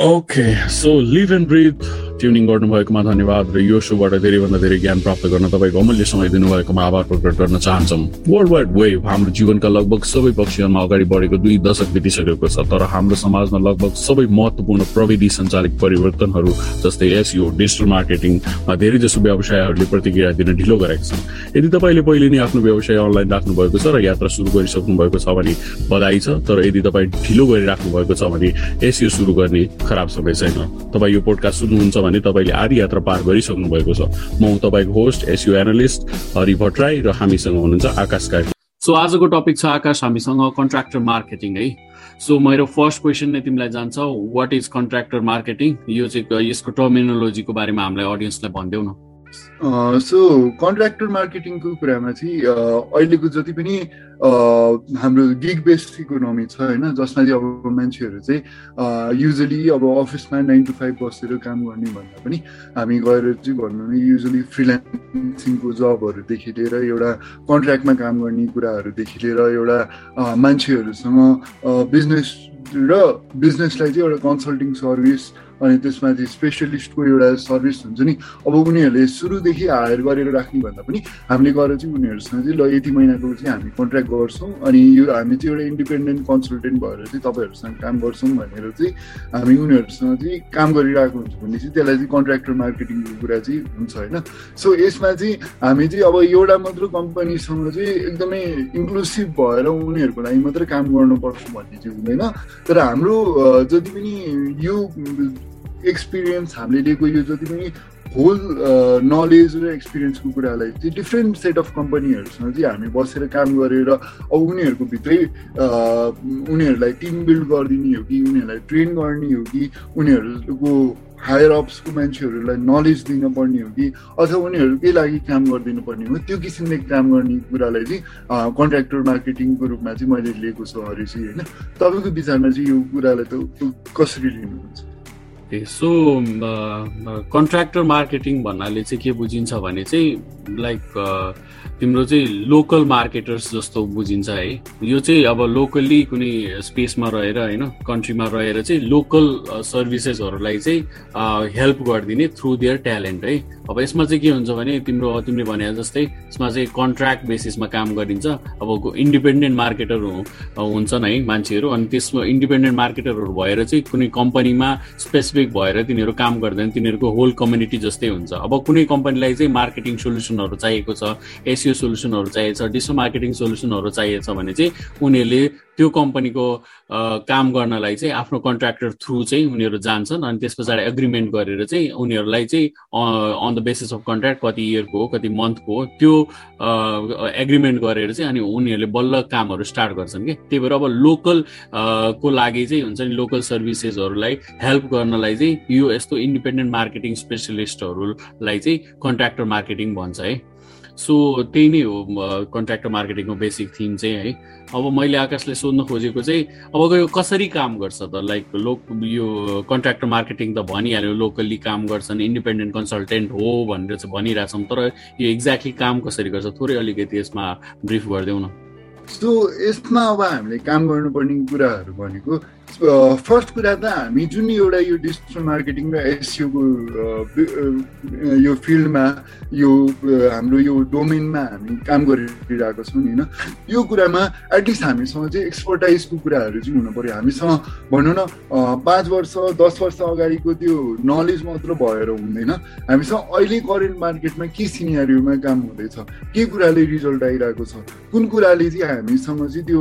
Okay so live and breath tuning गर्नुभएकोमा धन्यवाद र यो सोबाट धेरैभन्दा धेरै ज्ञान प्राप्त गर्न तपाईँको अमूल्य समय दिनुभएकोमा आभार प्रकट गर्न चाहन्छौँ। वर्ल्ड वाइड वेभ हाम्रो जीवनका लगभग सबै पक्षहरूमा अगाडि बढेको दुई दशक बितिसकेको छ तर हाम्रो समाजमा लगभग सबै महत्त्वपूर्ण प्रविधि सञ्चालित परिवर्तनहरू जस्तै एसयु डिजिटल मार्केटिङमा धेरै जसो व्यवसायहरूले प्रतिक्रिया दिन ढिलो गरेका छन्। यदि तपाईँले पहिले नै आफ्नो व्यवसाय अनलाइन राख्नु भएको छ र यात्रा सुरु गरिसक्नु भएको छ भने बधाई छ तर यदि तपाईँ ढिलो गरिराख्नु भएको छ भने एसयु सुरु गर्ने खराब समय छैन। तपाईँ यो पोडकास्ट सुन्नुहुन्छ भने तपाईँले आदि यात्रा पार गरिसक्नु भएको छ। म तपाईँको host SEO analyst Hari Bhattarai र हामीसँग हुनुहुन्छ आकाश कार्य सो आजको टपिक छ आकाश हामीसँग कन्ट्राक्टर मार्केटिङ है। सो मेरो फर्स्ट क्वेसन नै तिमीलाई जान्छ वाट इज कन्ट्राक्टर मार्केटिङ यो चाहिँ यसको टर्मिनोलोजीको बारेमा हामीलाई अडियन्सलाई भनिदेऊ न। सो कन्ट्राक्टर मार्केटिङको कुरामा चाहिँ अहिलेको जति पनि हाम्रो गिग बेस्ड इकोनोमी छ होइन जसमा चाहिँ अब मान्छेहरू चाहिँ युजली अब अफिसमा नाइन टु फाइभ बसेर काम गर्ने भन्दा पनि हामी गएर चाहिँ भने युजली फ्रिलान्सिङको जबहरूदेखि लिएर एउटा कन्ट्र्याक्टमा काम गर्ने कुराहरूदेखि लिएर एउटा मान्छेहरूसँग बिजनेस र बिजनेसलाई चाहिँ एउटा कन्सल्टिङ सर्भिस अनि त्यसमा चाहिँ स्पेसलिस्टको एउटा सर्भिस हुन्छ नि अब उनीहरूले सुरुदेखि हायर गरेर राख्ने भन्दा पनि हामीले गएर चाहिँ उनीहरूसँग चाहिँ ल यति महिनाको चाहिँ हामी कन्ट्र्याक्ट गर्छौँ अनि यो हामी चाहिँ एउटा इन्डिपेन्डेन्ट कन्सल्टेन्ट भएर चाहिँ तपाईँहरूसँग काम गर्छौँ भनेर चाहिँ हामी उनीहरूसँग चाहिँ काम गरिरहेको हुन्छ भने चाहिँ त्यसलाई चाहिँ कन्ट्र्याक्टर मार्केटिङको कुरा चाहिँ हुन्छ होइन। सो यसमा चाहिँ हामी चाहिँ अब एउटा मात्र कम्पनीसँग चाहिँ एकदमै इन्क्लुसिभ भएर उनीहरूको लागि मात्रै काम गर्नुपर्छ भन्ने चाहिँ हुँदैन। तर हाम्रो जति पनि यो एक्सपिरियन्स हामीले लिएको यो जति पनि होल नलेज र एक्सपिरियन्सको कुरालाई चाहिँ डिफ्रेन्ट सेट अफ कम्पनीहरूसँग चाहिँ हामी बसेर काम गरेर अब उनीहरूको भित्रै उनीहरूलाई टिम बिल्ड गरिदिने हो कि उनीहरूलाई ट्रेन गर्ने हो कि उनीहरूको हायर अप्सको मान्छेहरूलाई नलेज दिन पर्ने हो कि अथवा उनीहरूकै लागि काम गरिदिनु पर्ने हो त्यो किसिमले काम गर्ने कुरालाई चाहिँ कन्ट्राक्टर मार्केटिङको रूपमा चाहिँ मैले लिएको छु हरिसी होइन तपाईँको विचारमा चाहिँ यो कुरालाई त कसरी लिनुहुन्छ सो कन्ट्र्याक्टर मार्केटिङ भन्नाले चाहिँ के बुझिन्छ भने चाहिँ लाइक तिम्रो चाहिँ लोकल मार्केटर्स जस्तो बुझिन्छ है। यो चाहिँ अब लोकल्ली कुनै स्पेसमा रहेर होइन कन्ट्रीमा रहेर चाहिँ लोकल सर्भिसेसहरूलाई चाहिँ हेल्प गरिदिने थ्रु दियर ट्यालेन्ट है। अब यसमा चाहिँ के हुन्छ भने तिम्रो तिमीले भने जस्तै यसमा चाहिँ कन्ट्र्याक्ट बेसिसमा काम गरिन्छ। अब इन्डिपेन्डेन्ट मार्केटर हुन्छन् है मान्छेहरू। अनि त्यसमा इन्डिपेन्डेन्ट मार्केटरहरू भएर चाहिँ कुनै कम्पनीमा स्पेसिफिक भएर तिनीहरू काम गर्दैन तिनीहरूको होल कम्युनिटी जस्तै हुन्छ। अब कुनै कम्पनीलाई चाहिँ मार्केटिङ सोल्युसनहरू चाहिएको छ एसियो सोल्युसनहरू चाहिएको छ डिजिटल मार्केटिङ सोल्युसनहरू चाहिएको छ भने चाहिँ उनीहरूले त्यो कम्पनीको काम गर्नलाई चाहिँ आफ्नो कन्ट्र्याक्टर थ्रु चाहिँ उनीहरू जान्छन् अनि त्यस पछाडि एग्रिमेन्ट गरेर चाहिँ उनीहरूलाई चाहिँ on the basis of contract कति इयरको हो कति मन्थको हो त्यो एग्रिमेन्ट गरेर चाहिँ अनि उनीहरूले बल्ल कामहरू स्टार्ट गर्छन् कि? त्यही भएर अब लोकल को लागि चाहिँ हुन्छ नि लोकल सर्भिसेसहरूलाई हेल्प गर्नलाई चाहिँ यो यस्तो इन्डिपेन्डेन्ट मार्केटिङ स्पेसलिस्टहरूलाई चाहिँ कन्ट्र्याक्टर मार्केटिङ भन्छ है। सो त्यही नै हो कन्ट्राक्टर मार्केटिङको बेसिक थिम चाहिँ है। अब मैले आकाशलाई सोध्न खोजेको चाहिँ अब यो कसरी काम गर्छ त? लाइक लोक यो कन्ट्राक्टर मार्केटिङ त भनिहाल्यो लोकल्ली काम गर्छन् इन्डिपेन्डेन्ट कन्सल्टेन्ट हो भनेर चाहिँ भनिरहेछौँ तर यो एक्ज्याक्टली काम कसरी गर्छ? थोरै अलिकति यसमा ब्रिफ गरिदेऊ न। सो यसमा अब हामीले काम गर्नुपर्ने कुराहरू भनेको फर्स्ट कुरा त हामी जुन एउटा यो डिजिटल मार्केटिङ र एसियोको यो फिल्डमा यो हाम्रो यो डोमेनमा हामी काम गरिरहेको छौँ होइन? यो कुरामा एटलिस्ट हामीसँग चाहिँ एक्सपर्टाइजको कुराहरू चाहिँ हुनु पऱ्यो हामीसँग भनौँ न पाँच वर्ष दस वर्ष अगाडिको त्यो नलेज मात्र भएर हुँदैन। हामीसँग अहिले करेन्ट मार्केटमा के सिनियरहरूमा काम हुँदैछ? के कुराले रिजल्ट आइरहेको छ? कुन कुराले चाहिँ हामीसँग चाहिँ त्यो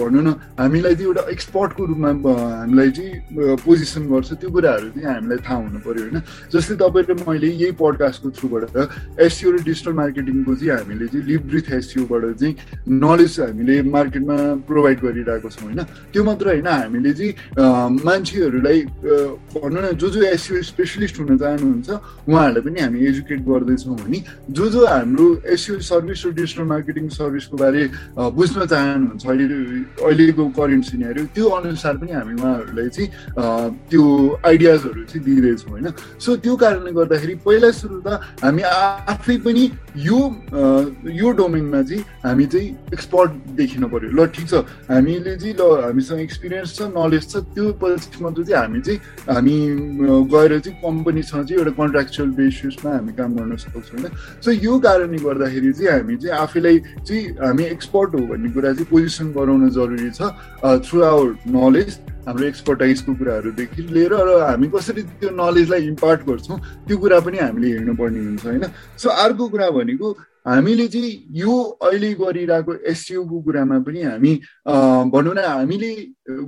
भनौँ न हामीलाई चाहिँ एउटा एक्सपर्टको रूपमा हामीलाई चाहिँ पोजिसन गर्छ त्यो कुराहरू चाहिँ हामीलाई थाहा हुनु पऱ्यो होइन? जस्तै तपाईँले मैले यही पडकास्टको थ्रुबाट एससिओ र डिजिटल मार्केटिङको चाहिँ हामीले चाहिँ लिभ ब्रिथ एससिओबाट चाहिँ नलेज हामीले मार्केटमा प्रोभाइड गरिरहेको छौँ होइन? त्यो मात्र होइन हामीले चाहिँ मान्छेहरूलाई भनौँ न जो जो एससिओ स्पेसलिस्ट हुन चाहनुहुन्छ उहाँहरूलाई पनि हामी एजुकेट गर्दैछौँ भने जो जो हाम्रो एससिओ सर्भिस र डिजिटल मार्केटिङ सर्भिसको बारे बुझ्न चाहनुहुन्छ अहिले अहिलेको करेन्ट सिनियर त्यो अनुसार पनि हामी उहाँहरूलाई चाहिँ त्यो आइडियाजहरू चाहिँ दिँदैछौँ होइन? सो त्यो कारणले गर्दाखेरि पहिला सुरु त हामी आफै पनि यो यो डोमेनमा चाहिँ हामी चाहिँ एक्सपर्ट देखिनु पऱ्यो ल ठिक छ। हामीले चाहिँ ल हामीसँग एक्सपिरियन्स छ नलेज छ त्यो पछि मात्र चाहिँ हामी चाहिँ हामी गएर चाहिँ कम्पनीसँग चाहिँ एउटा कन्ट्राक्चुअल बेसिसमा हामी काम गर्न सक्छौँ होइन? सो यो कारणले गर्दाखेरि चाहिँ हामी चाहिँ आफैलाई चाहिँ हामी एक्सपर्ट हो भन्ने कुरा चाहिँ पोजिसन गराउन जरुरी छ थ्रु आवर नलेज हाम्रो एक्सपर्टाइजको कुराहरूदेखि लिएर र हामी कसरी त्यो नलेजलाई इम्पार्ट गर्छौँ त्यो कुरा पनि हामीले हेर्नुपर्ने हुन्छ होइन? सो अर्को कुरा भनेको हामीले चाहिँ यो अहिले गरिरहेको एसयुको कुरामा पनि हामी भनौँ न हामीले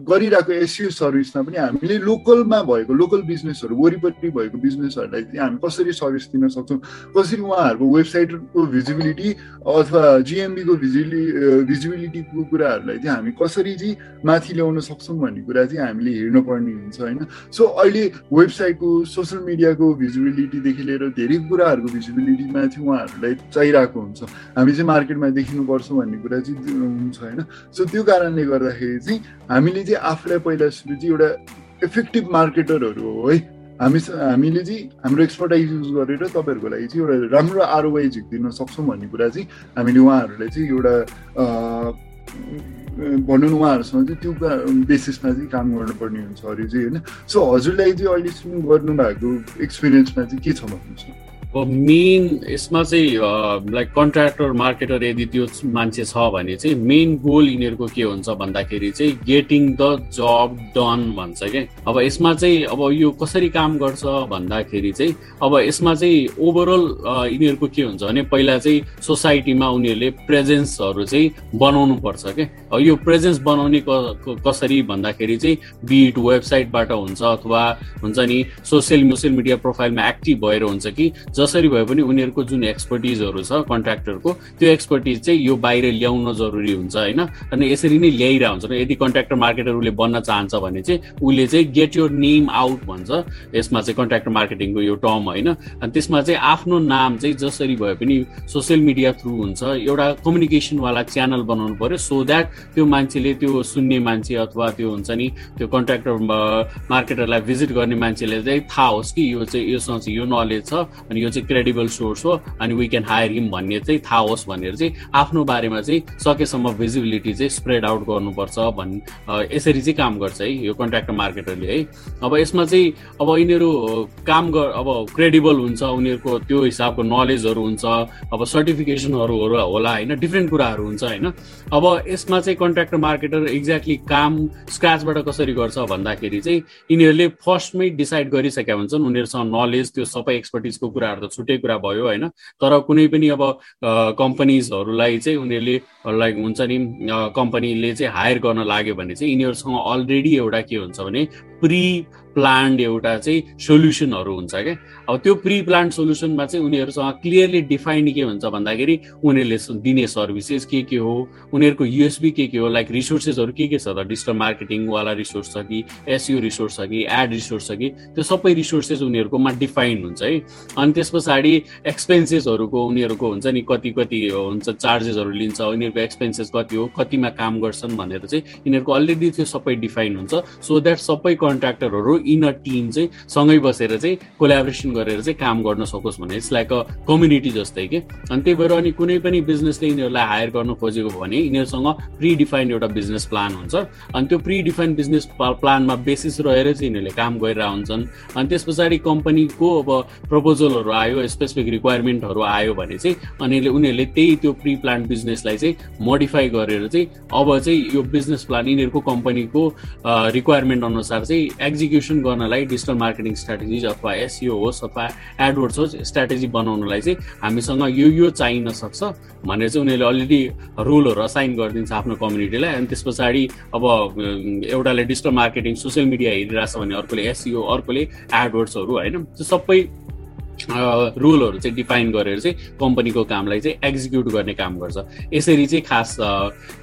गरिरहेको एसयु सर्भिसमा पनि हामीले लोकलमा भएको लोकल बिजनेसहरू वरिपरि भएको बिजनेसहरूलाई चाहिँ हामी कसरी सर्भिस दिन सक्छौँ? कसरी उहाँहरूको वेबसाइटको भिजिबिलिटी अथवा जिएमबीको भिजिबि भिजिबिलिटीको कुराहरूलाई चाहिँ हामी कसरी चाहिँ माथि ल्याउन सक्छौँ भन्ने कुरा चाहिँ हामीले हेर्नुपर्ने हुन्छ होइन? सो अहिले वेबसाइटको सोसियल मिडियाको भिजिबिलिटीदेखि लिएर धेरै कुराहरूको भिजिबिलिटीमा चाहिँ उहाँहरूलाई चाहिरहेको हुन्छ। हामी चाहिँ मार्केटमा देखिनुपर्छ भन्ने कुरा चाहिँ हुन्छ होइन। सो त्यो कारणले गर्दाखेरि चाहिँ हामीले चाहिँ आफूलाई पहिला सुरु चाहिँ एउटा इफेक्टिभ मार्केटरहरू हो है। हामी हामीले चाहिँ हाम्रो एक्सपर्टाइज युज गरेर तपाईँहरूको लागि चाहिँ एउटा राम्रो आरओआई झिक्दिन सक्छौँ भन्ने कुरा चाहिँ हामीले उहाँहरूलाई चाहिँ एउटा भनौँ न उहाँहरूसँग चाहिँ त्यो बेसिसमा चाहिँ काम गर्नुपर्ने हुन्छ अरे चाहिँ होइन। सो हजुरलाई चाहिँ अहिलेसम्म गर्नुभएको एक्सपिरियन्समा चाहिँ के छ भन्नुहोस् न? मेन यसमा चाहिँ लाइक कन्ट्र्याक्टर मार्केटर यदि त्यो मान्छे छ भने चाहिँ मेन गोल यिनीहरूको के हुन्छ भन्दाखेरि चाहिँ गेटिङ द जब डन भन्छ क्या अब यसमा चाहिँ अब यो कसरी काम गर्छ भन्दाखेरि चाहिँ अब यसमा चाहिँ ओभरअल यिनीहरूको के हुन्छ भने पहिला चाहिँ सोसाइटीमा उनीहरूले प्रेजेन्सहरू चाहिँ बनाउनु पर्छ क्या यो प्रेजेन्स बनाउने कसरी भन्दाखेरि चाहिँ बिट वेबसाइटबाट हुन्छ अथवा हुन्छ नि सोसियल सोसियल मिडिया प्रोफाइलमा एक्टिभ भएर हुन्छ कि जसरी भए पनि उनीहरूको जुन एक्सपर्टिजहरू छ कन्ट्राक्टरको त्यो एक्सपर्टिज चाहिँ यो बाहिर ल्याउन जरुरी हुन्छ होइन? अनि यसरी नै ल्याइरहेको हुन्छ। यदि कन्ट्राक्टर मार्केटर उसले बन्न चाहन्छ भने चाहिँ उसले चाहिँ गेट योर नेम आउट भन्छ। यसमा चाहिँ कन्ट्राक्टर मार्केटिङको यो टर्म होइन? अनि त्यसमा चाहिँ आफ्नो नाम चाहिँ जसरी भए पनि सोसियल मिडिया थ्रु हुन्छ। एउटा कम्युनिकेसनवाला च्यानल बनाउनु पर्यो सो द्याट त्यो मान्छेले त्यो सुन्ने मान्छे अथवा त्यो हुन्छ नि त्यो कन्ट्राक्टर मार्केटरलाई भिजिट गर्ने मान्छेले चाहिँ थाहा होस् कि यो चाहिँ योसँग चाहिँ यो नलेज छ अनि यो चाहिँ क्रेडिबल सोर्स हो अनि वी क्यान हायर हिम भन्ने चाहिँ थाहा होस् भनेर चाहिँ आफ्नो बारेमा चाहिँ सकेसम्म भिजिबिलिटी चाहिँ स्प्रेड आउट गर्नुपर्छ भन् यसरी चाहिँ काम गर्छ है यो कन्ट्राक्टर मार्केटरले है। अब यसमा चाहिँ अब यिनीहरू काम गर अब क्रेडिबल हुन्छ उनीहरूको त्यो हिसाबको नलेजहरू हुन्छ अब सर्टिफिकेसनहरू होला होइन डिफ्रेन्ट कुराहरू हुन्छ होइन। अब यसमा चाहिँ कन्ट्राक्टर मार्केटर एक्ज्याक्टली काम स्क्राचबाट कसरी गर्छ भन्दाखेरि चाहिँ यिनीहरूले फर्स्टमै डिसाइड गरिसकेका हुन्छन् उनीहरूसँग नलेज त्यो सबै एक्सपर्टिजको कुराहरू त छुट्टै कुरा भयो होइन? तर कुनै पनि अब कम्पनीजहरूलाई चाहिँ उनीहरूले लाइक हुन्छ नि कम्पनीले चाहिँ हायर गर्न लाग्यो भने चाहिँ यिनीहरूसँग अलरेडी एउटा के हुन्छ भने प्रि प्लान्ड एउटा चाहिँ सोल्युसनहरू हुन्छ क्या अब त्यो प्रि प्लान्ड सोल्युसनमा चाहिँ उनीहरूसँग क्लियरली डिफाइन्ड के हुन्छ भन्दाखेरि उनीहरूले दिने सर्भिसेस के के हो? उनीहरूको युएसबी के के हो? लाइक रिसोर्सेसहरू के के छ त? डिजिटल मार्केटिङवाला रिसोर्स छ कि एसयु रिसोर्स छ कि एड रिसोर्स छ कि त्यो सबै रिसोर्सेस उनीहरूकोमा डिफाइन्ड हुन्छ है। अनि त्यस पछाडि एक्सपेन्सेसहरूको उनीहरूको हुन्छ नि कति कति हुन्छ चार्जेसहरू लिन्छ उनीहरूको एक्सपेन्सेस कति हो कतिमा काम गर्छन् भनेर चाहिँ यिनीहरूको अलरेडी त्यो सबै डिफाइन हुन्छ। सो द्याट सबै कन्ट्र्याक्टरहरू इन अ टिम चाहिँ सँगै बसेर चाहिँ कोलाबोरेसन गरेर चाहिँ काम गर्न सकोस् भने इट्स लाइक अ कम्युनिटी जस्तै कि? अनि त्यही भएर अनि कुनै पनि बिजनेसले यिनीहरूलाई हायर गर्न खोजेको भने यिनीहरूसँग प्रि डिफाइन्ड एउटा बिजनेस प्लान हुन्छ। अनि त्यो प्रि डिफाइन्ड बिजनेस प्लानमा बेसिस रहेर चाहिँ यिनीहरूले काम गरिरहेको हुन्छन्। अनि त्यस पछाडि कम्पनीको अब प्रपोजलहरू आयो स्पेसिफिक रिक्वायरमेन्टहरू आयो भने चाहिँ अनि उनीहरूले त्यही त्यो प्रि प्लान बिजनेसलाई चाहिँ मोडिफाई गरेर चाहिँ अब चाहिँ यो बिजनेस प्लान यिनीहरूको कम्पनीको रिक्वायरमेन्ट अनुसार चाहिँ एक्जिक्युसन गर्नलाई डिजिटल मार्केटिङ स्ट्राटेजिज अथवा एसइओ होस् अथवा एडवर्ड्स होस् स्ट्राटेजी बनाउनलाई चाहिँ हामीसँग यो यो चाहिन सक्छ भनेर चाहिँ उनीहरूले अलरेडी रुलहरू असाइन गरिदिन्छ आफ्नो कम्युनिटीलाई। अनि त्यस पछाडि अब एउटाले डिजिटल मार्केटिङ सोसियल मिडिया हेरिरहेछ भने अर्कोले एसइओ अर्कोले एडवर्ड्सहरू होइन? त्यो सबै रुलहरू चाहिँ डिफाइन गरेर चाहिँ कम्पनीको कामलाई चाहिँ एक्जिक्युट गर्ने काम गर्छ। यसरी चाहिँ खास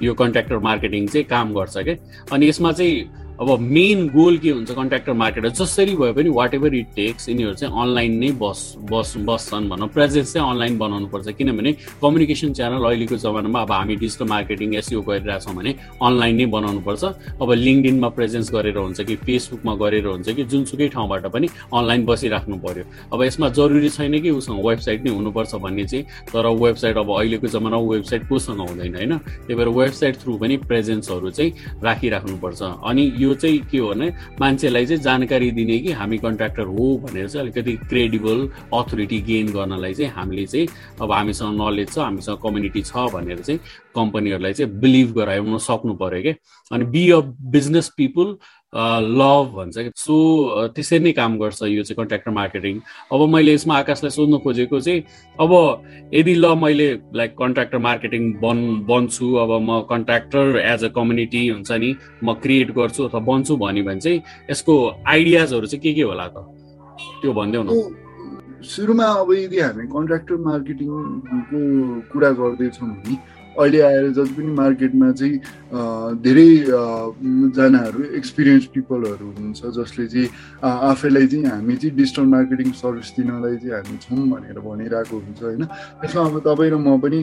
यो कन्ट्राक्टर मार्केटिङ चाहिँ काम गर्छ क्या अनि यसमा चाहिँ अब मेन गोल के हुन्छ कन्ट्राक्टर मार्केटर जसरी भए पनि वाट एभर इट टेक्स यिनीहरू चाहिँ अनलाइन नै बस बस बस्छन् भनौँ। प्रेजेन्स चाहिँ अनलाइन बनाउनु पर्छ। किनभने कम्युनिकेसन च्यानल अहिलेको जमानामा अब हामी डिजिटल मार्केटिङ एसइओ गरिरहेछौँ भने अनलाइन नै बनाउनु पर्छ। अब लिङ्कडिनमा प्रेजेन्स गरेर हुन्छ कि फेसबुकमा गरेर हुन्छ कि जुनसुकै ठाउँबाट पनि अनलाइन बसिराख्नु पर्यो। अब यसमा जरुरी छैन कि उसँग वेबसाइट नै हुनुपर्छ भन्ने चाहिँ तर वेबसाइट अब अहिलेको जमानामा वेबसाइट कोसँग हुँदैन होइन? त्यही भएर वेबसाइट थ्रु पनि प्रेजेन्सहरू चाहिँ राखिराख्नुपर्छ अनि यो चाहिँ के हो भने मान्छेलाई चाहिँ जानकारी दिने कि हामी कन्ट्राक्टर हो भनेर चाहिँ अलिकति क्रेडिबल अथोरिटी गेन गर्नलाई चाहिँ हामीले चाहिँ अब हामीसँग नलेज छ हामीसँग कम्युनिटी छ भनेर चाहिँ कम्पनीहरूलाई चाहिँ बिलिभ गराउन सक्नु पऱ्यो क्या अनि be a business people love भन्छ कि। सो त्यसरी नै काम गर्छ यो चाहिँ कन्ट्राक्टर मार्केटिङ अब मैले यसमा आकाशलाई सोध्नु खोजेको चाहिँ अब यदि ल मैले लाइक कन्ट्राक्टर मार्केटिङ बन् बन्छु अब म कन्ट्राक्टर एज अ कम्युनिटी हुन्छ नि म क्रिएट गर्छु अथवा बन्छु भन्यो भने चाहिँ यसको आइडियाजहरू चाहिँ के के होला त? त्यो भनिदेऊ न सुरुमा अब यदि हामी कन्ट्राक्टर मार्केटिङको कुरा गर्दैछौँ भने अहिले आएर जति पनि मार्केटमा चाहिँ धेरै जनाहरू एक्सपिरियन्स पिपलहरू हुनुहुन्छ जसले चाहिँ आफैलाई चाहिँ हामी चाहिँ डिजिटल मार्केटिङ सर्भिस दिनलाई चाहिँ हामी छौँ भनेर भनिरहेको हुन्छ होइन? त्यसमा अब तपाईँ र म पनि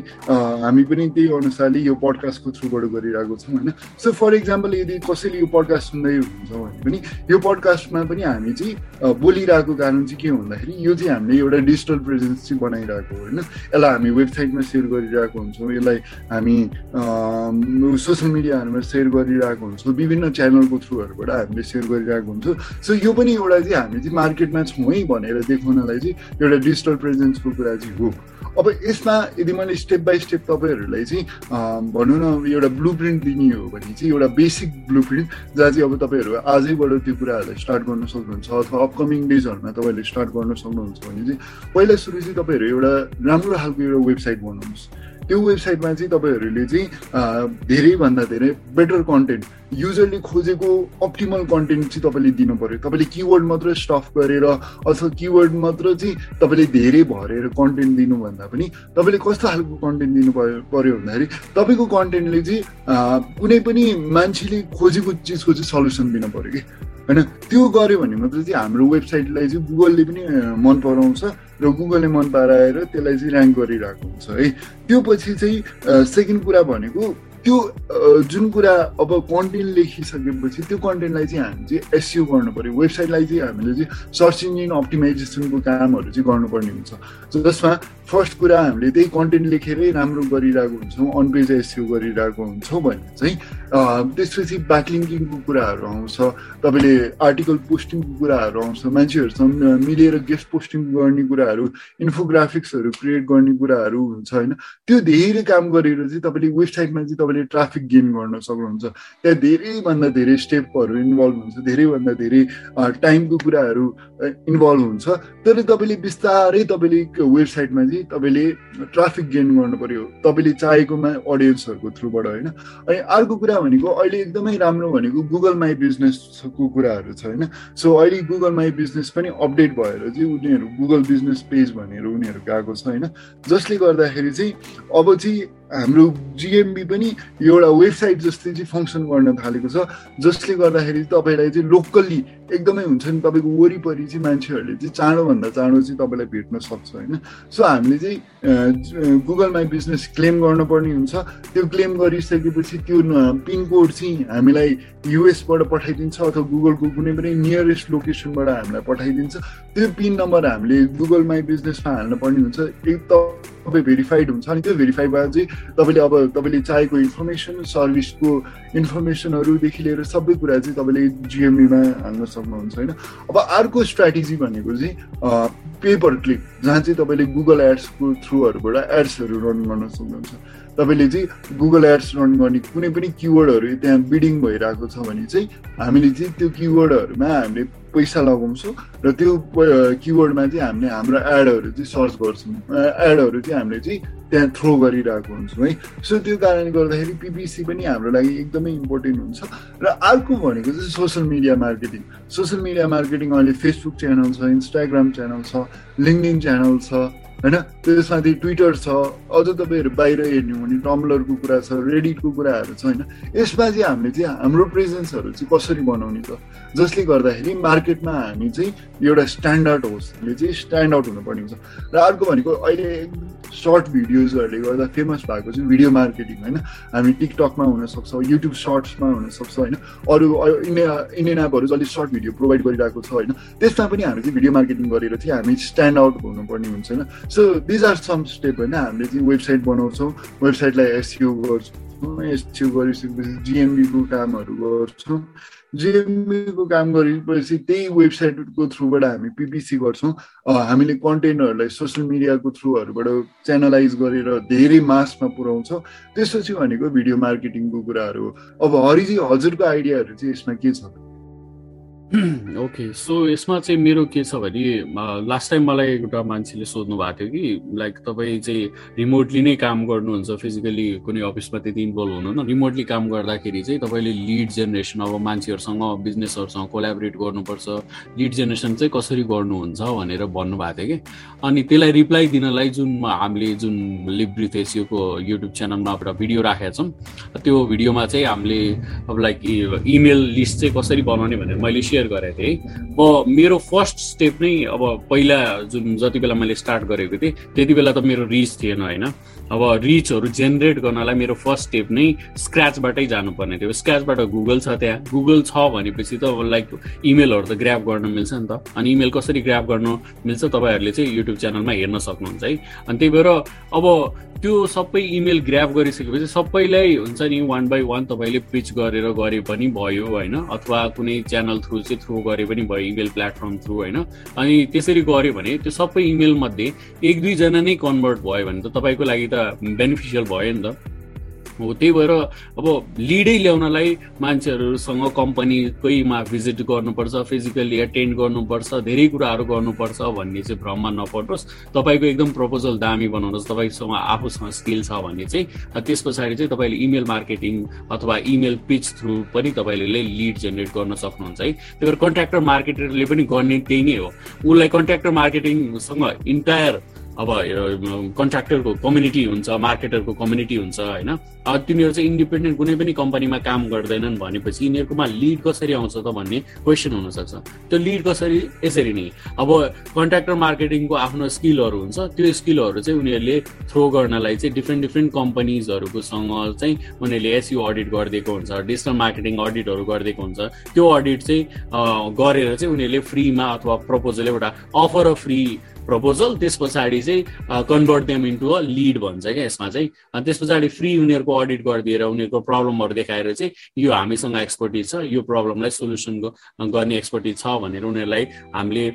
हामी पनि त्यही अनुसारले यो पडकास्टको थ्रुबाट गरिरहेको छौँ होइन? सो फर इक्जाम्पल यदि कसैले यो पडकास्ट सुन्दै हुनुहुन्छ भने पनि यो पडकास्टमा पनि हामी चाहिँ बोलिरहेको कारण चाहिँ के भन्दाखेरि यो चाहिँ हामीले एउटा डिजिटल प्रेजेन्स चाहिँ बनाइरहेको होइन? यसलाई हामी वेबसाइटमा सेयर गरिरहेको हुन्छौँ यसलाई हामी सोसियल मिडियाहरूमा सेयर गरिरहेको हुन्छौँ विभिन्न च्यानलको थ्रुहरूबाट हामीले सेयर गरिरहेको हुन्छौँ। सो यो पनि एउटा चाहिँ हामी चाहिँ मार्केटमा छौँ है भनेर देखाउनलाई चाहिँ एउटा डिजिटल प्रेजेन्सको कुरा चाहिँ हो। अब यसमा यदि मैले स्टेप बाई स्टेप तपाईँहरूलाई चाहिँ भनौँ न एउटा ब्लु प्रिन्ट दिने हो भने चाहिँ एउटा बेसिक ब्लु प्रिन्ट जहाँ चाहिँ अब तपाईँहरू आजैबाट त्यो कुराहरूलाई स्टार्ट गर्न सक्नुहुन्छ अथवा अपकमिङ डेजहरूमा तपाईँहरूले स्टार्ट गर्न सक्नुहुन्छ भने चाहिँ पहिला सुरु चाहिँ तपाईँहरू एउटा राम्रो खालको एउटा वेबसाइट बनाउनुहोस्। त्यो वेबसाइटमा चाहिँ तपाईँहरूले चाहिँ धेरैभन्दा धेरै बेटर कन्टेन्ट युजरले खोजेको अप्टिमल कन्टेन्ट चाहिँ तपाईँले दिनु पऱ्यो तपाईँले किवर्ड मात्र स्टफ गरेर अथवा किवर्ड मात्र चाहिँ तपाईँले धेरै भरेर कन्टेन्ट दिनुभन्दा पनि तपाईँले कस्तो खालको कन्टेन्ट दिनु पऱ्यो भन्दाखेरि तपाईँको कन्टेन्टले चाहिँ कुनै पनि मान्छेले खोजेको चिजको चाहिँ सल्युसन दिनु पऱ्यो कि। होइन? त्यो गऱ्यो भने मात्रै चाहिँ हाम्रो वेबसाइटलाई चाहिँ गुगलले पनि मन पराउँछ। र गुगलले मन पराएर त्यसलाई चाहिँ ऱ्याङ्क गरिरहेको हुन्छ है। त्यो पछि चाहिँ सेकेन्ड कुरा भनेको त्यो जुन कुरा अब कन्टेन्ट लेखिसकेपछि त्यो कन्टेन्टलाई चाहिँ हामी चाहिँ एसयु गर्नु पऱ्यो वेबसाइटलाई चाहिँ हामीले चाहिँ सर्च इन्जिन अप्टिमाइजेसनको कामहरू चाहिँ गर्नुपर्ने हुन्छ। जसमा फर्स्ट कुरा हामीले त्यही कन्टेन्ट लेखेरै राम्रो गरिरहेको हुन्छौँ अन पेज एसयु गरिरहेको हुन्छौँ भने चाहिँ त्यसपछि ब्याकलिङ्किङको कुराहरू आउँछ तपाईँले आर्टिकल पोस्टिङको कुराहरू आउँछ मान्छेहरूसँग मिलेर गेस्ट पोस्टिङ गर्ने कुराहरू इन्फोग्राफिक्सहरू क्रिएट गर्ने कुराहरू हुन्छ होइन? त्यो धेरै काम गरेर चाहिँ तपाईँले वेबसाइटमा चाहिँ तपाईँले ट्राफिक गेन गर्न सक्नुहुन्छ। त्यहाँ धेरैभन्दा धेरै स्टेपहरू इन्भल्भ हुन्छ धेरैभन्दा धेरै टाइमको कुराहरू इन्भल्भ हुन्छ। तर तपाईँले बिस्तारै तपाईँले वेबसाइटमा चाहिँ तपाईँले ट्राफिक गेन गर्नु पर्यो तपाईँले चाहेकोमा अडियन्सहरूको थ्रुबाट होइन। अनि अर्को कुरा भनेको अहिले एकदमै राम्रो भनेको गुगल माई बिजनेसको कुराहरू छ होइन। सो अहिले गुगल माई बिजनेस पनि अपडेट भएर चाहिँ उनीहरू गुगल बिजनेस पेज भनेर उनीहरू गएको छ होइन। जसले गर्दाखेरि चाहिँ अब चाहिँ हाम्रो जिएमबी पनि एउटा वेबसाइट जस्तै चाहिँ फङ्सन गर्न थालेको छ जसले गर्दाखेरि तपाईँलाई चाहिँ लोकल्ली एकदमै हुन्छ नि तपाईँको वरिपरि चाहिँ मान्छेहरूले चाहिँ चाँडोभन्दा चाँडो चाहिँ तपाईँलाई भेट्न सक्छ होइन। सो हामीले चाहिँ गुगल माई बिजनेस क्लेम गर्नुपर्ने हुन्छ। त्यो क्लेम गरिसकेपछि त्यो पिनकोड चाहिँ हामीलाई युएसबाट पठाइदिन्छ अथवा गुगलको कुनै पनि नियरेस्ट लोकेसनबाट हामीलाई पठाइदिन्छ। त्यो पिन नम्बर हामीले गुगल माई बिजनेसमा हाल्न पर्ने हुन्छ। एक तपाईँ भेरिफाइड हुन्छ अनि त्यो भेरिफाई भएर चाहिँ तपाईँले अब तपाईँले चाहेको इन्फर्मेसन सर्भिसको इन्फर्मेसनहरूदेखि लिएर सबै कुरा चाहिँ तपाईँले जिएमईमा हाल्न सक्नुहुन्छ होइन? अब अर्को स्ट्राटेजी भनेको चाहिँ पेपर क्लिक जहाँ चाहिँ तपाईँले गुगल एड्सको थ्रुहरूबाट एड्सहरू रन गर्न सक्नुहुन्छ। तपाईँले चाहिँ गुगल एड्स रन गर्ने कुनै पनि किवर्डहरू त्यहाँ बिडिङ भइरहेको छ भने चाहिँ हामीले चाहिँ त्यो किवर्डहरूमा हामीले पैसा लगाउँछौँ र त्यो किवर्डमा चाहिँ हामीले हाम्रो एडहरू चाहिँ सर्च गर्छौँ। एडहरू चाहिँ हामीले चाहिँ त्यहाँ थ्रो गरिरहेको हुन्छौँ है। सो त्यो कारणले गर्दाखेरि पिपिसी पनि हाम्रो लागि एकदमै इम्पोर्टेन्ट हुन्छ। र अर्को भनेको चाहिँ social media marketing social media marketing अहिले फेसबुक च्यानल छ इन्स्टाग्राम च्यानल छ लिङ्कडिन च्यानल छ। होइन? त्यसमाथि ट्विटर छ अझ तपाईँहरू बाहिर हेर्नु भने टम्लरको कुरा छ रेडिटको कुराहरू छ होइन? यसमा चाहिँ हामीले चाहिँ हाम्रो प्रेजेन्सहरू चाहिँ कसरी बनाउने त? जसले गर्दाखेरि मार्केटमा हामी चाहिँ एउटा स्ट्यान्डर्ड होस् हामीले चाहिँ स्ट्यान्ड आउट हुनुपर्ने हुन्छ। र अर्को भनेको अहिले सर्ट भिडियोजहरूले गर्दा फेमस भएको चाहिँ भिडियो मार्केटिङ होइन? हामी टिकटकमा हुनसक्छौँ युट्युब सर्ट्समा हुनसक्छ होइन? अरू इन्डिया इन्डियन एपहरू अलिक सर्ट भिडियो प्रोभाइड गरिरहेको छ होइन? त्यसमा पनि हामी चाहिँ भिडियो मार्केटिङ गरेर चाहिँ हामी स्ट्यान्ड आउट हुनुपर्ने हुन्छ होइन? So these are some step होइन हामीले चाहिँ वेबसाइट बनाउँछौँ वेबसाइटलाई एसयु गर्छौँ एसयु गरिसकेपछि जिएमबीको कामहरू गर्छौँ। जिएमबीको काम गरेपछि त्यही वेबसाइटको थ्रुबाट हामी पिपिसी गर्छौँ। हामीले कन्टेन्टहरूलाई सोसियल मिडियाको थ्रुहरूबाट च्यानलाइज गरेर धेरै मासमा पुऱ्याउँछौँ। त्यसपछि भनेको भिडियो मार्केटिङको कुराहरू हो। अब हरिजी हजुरको आइडियाहरू चाहिँ यसमा के छ ओके सो यसमा चाहिँ मेरो के छ भने लास्ट टाइम मलाई एउटा मान्छेले सोध्नु भएको थियो कि लाइक तपाईँ चाहिँ रिमोटली नै काम गर्नुहुन्छ फिजिकली कुनै अफिसमा त्यति इन्भल्भ हुनुहुन्न रिमोटली काम गर्दाखेरि चाहिँ तपाईँले लिड जेनेरेसन अब मान्छेहरूसँग बिजनेसहरूसँग कोलाबरेट गर्नुपर्छ लिड जेनेरेसन चाहिँ कसरी गर्नुहुन्छ भनेर भन्नुभएको थियो कि। अनि त्यसलाई रिप्लाई दिनलाई जुन हामीले जुन लिब्रिथ एसियोको युट्युब च्यानलमा एउटा भिडियो राखेका छौँ त्यो भिडियोमा चाहिँ हामीले अब लाइक इमेल लिस्ट चाहिँ कसरी बनाउने भनेर मैले सेयर गरेको थिएँ। अब मेरो फर्स्ट स्टेप नै अब पहिला जुन जति बेला मैले स्टार्ट गरेको थिएँ त्यति बेला त मेरो रिच थिएन होइन? अब रिचहरू जेनेरेट गर्नलाई मेरो फर्स्ट स्टेप नै स्क्र्याचबाटै जानुपर्ने थियो। स्क्र्याचबाट गुगल छ त्यहाँ। गुगल छ भनेपछि त लाइक इमेलहरू त ग्राफ गर्न मिल्छ नि त। अनि इमेल कसरी ग्राफ गर्नु मिल्छ तपाईँहरूले चाहिँ युट्युब च्यानलमा हेर्न सक्नुहुन्छ है। अनि त्यही भएर अब त्यो सबै इमेल ग्राफ गरिसकेपछि सबैलाई हुन्छ नि वान बाई वान तपाईँले पिच गरेर गरे पनि भयो होइन। अथवा कुनै च्यानल थ्रु चाहिँ थ्रु गरे पनि भयो इमेल प्लेटफर्म थ्रु होइन। अनि त्यसरी गऱ्यो भने त्यो सबै इमेल मध्ये एक दुईजना नै कन्भर्ट भयो भने त तपाईँको लागि त बेनिफिसियल भयो नि त। हो त्यही भएर अब लिडै ल्याउनलाई मान्छेहरूसँग कम्पनीकैमा भिजिट गर्नुपर्छ फिजिकल्ली एटेन्ड गर्नुपर्छ धेरै कुराहरू गर्नुपर्छ भन्ने चाहिँ भ्रममा नपर्नुहोस् तपाईँको एकदम प्रपोजल दामी बनाउनुहोस् तपाईँसँग आफूसँग स्किल छ भने चाहिँ त्यस पछाडि चाहिँ तपाईँले इमेल मार्केटिङ अथवा इमेल पिच थ्रु पनि तपाईँले लिड जेनेरेट गर्न सक्नुहुन्छ है। त्यही भएर कन्ट्राक्टर मार्केटरले पनि गर्ने त्यही नै हो। उसलाई कन्ट्राक्टर मार्केटिङसँग इन्टायर अब कन्ट्राक्टरको कम्युनिटी हुन्छ मार्केटरको कम्युनिटी हुन्छ होइन? तिनीहरू चाहिँ इन्डिपेन्डेन्ट कुनै पनि कम्पनीमा काम गर्दैनन् भनेपछि यिनीहरूकोमा लिड कसरी आउँछ त भन्ने क्वेसन हुनसक्छ। त्यो लिड कसरी यसरी नै। अब कन्ट्राक्टर मार्केटिङको आफ्नो स्किलहरू हुन्छ त्यो स्किलहरू चाहिँ उनीहरूले थ्रो गर्नलाई चाहिँ डिफ्रेन्ट डिफ्रेन्ट कम्पनीजहरूको सँग चाहिँ उनीहरूले एसयु अडिट गरिदिएको हुन्छ डिजिटल मार्केटिङ अडिटहरू गरिदिएको हुन्छ। त्यो अडिट चाहिँ गरेर चाहिँ उनीहरूले फ्रीमा अथवा प्रपोजल एउटा अफर अ फ्री प्रपोजल त्यस पछाडि चाहिँ convert them into a lead भन्छ क्या यसमा चाहिँ। अनि त्यस पछाडि फ्री उनीहरूको अडिट गरिदिएर उनीहरूको प्रब्लमहरू देखाएर चाहिँ यो हामीसँग एक्सपर्टिज छ यो प्रब्लमलाई सोल्युसन गर्ने एक्सपर्टिज छ भनेर उनीहरूलाई हामीले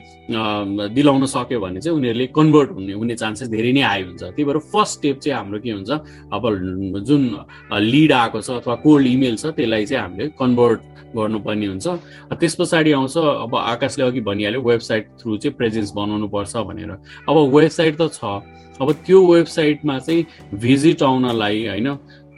दिलाउन सक्यो भने चाहिँ उनीहरूले कन्भर्ट हुने हुने चान्सेस धेरै नै हाई हुन्छ। त्यही भएर फर्स्ट स्टेप चाहिँ हाम्रो के हुन्छ अब जुन लिड आएको छ अथवा कोल्ड इमेल छ त्यसलाई चाहिँ हामीले कन्भर्ट गर्नुपर्ने हुन्छ। त्यस पछाडि आउँछ अब आकाशले अघि भनिहाल्यो वेबसाइट थ्रु चाहिँ प्रेजेन्स बनाउनु पर्छ भनेर। अब वेबसाइट त छ। अब त्यो वेबसाइटमा चाहिँ भिजिट आउनलाई होइन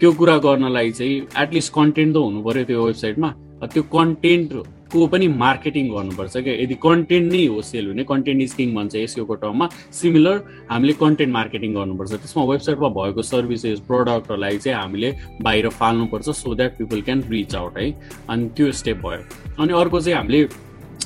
त्यो कुरा गर्नलाई चाहिँ एटलिस्ट कन्टेन्ट त हुनु पऱ्यो त्यो वेबसाइटमा त्यो कन्टेन्टको पनि मार्केटिङ गर्नुपर्छ क्या। यदि कन्टेन्ट नै हो सेल हुने कन्टेन्ट इज किङ भन्छ यसको टर्ममा सिमिलर हामीले कन्टेन्ट मार्केटिङ गर्नुपर्छ। त्यसमा वेबसाइटमा भएको सर्भिसेस प्रडक्टहरूलाई चाहिँ हामीले बाहिर फाल्नुपर्छ so that people can reach out है। अनि त्यो स्टेप भयो। अनि अर्को चाहिँ हामीले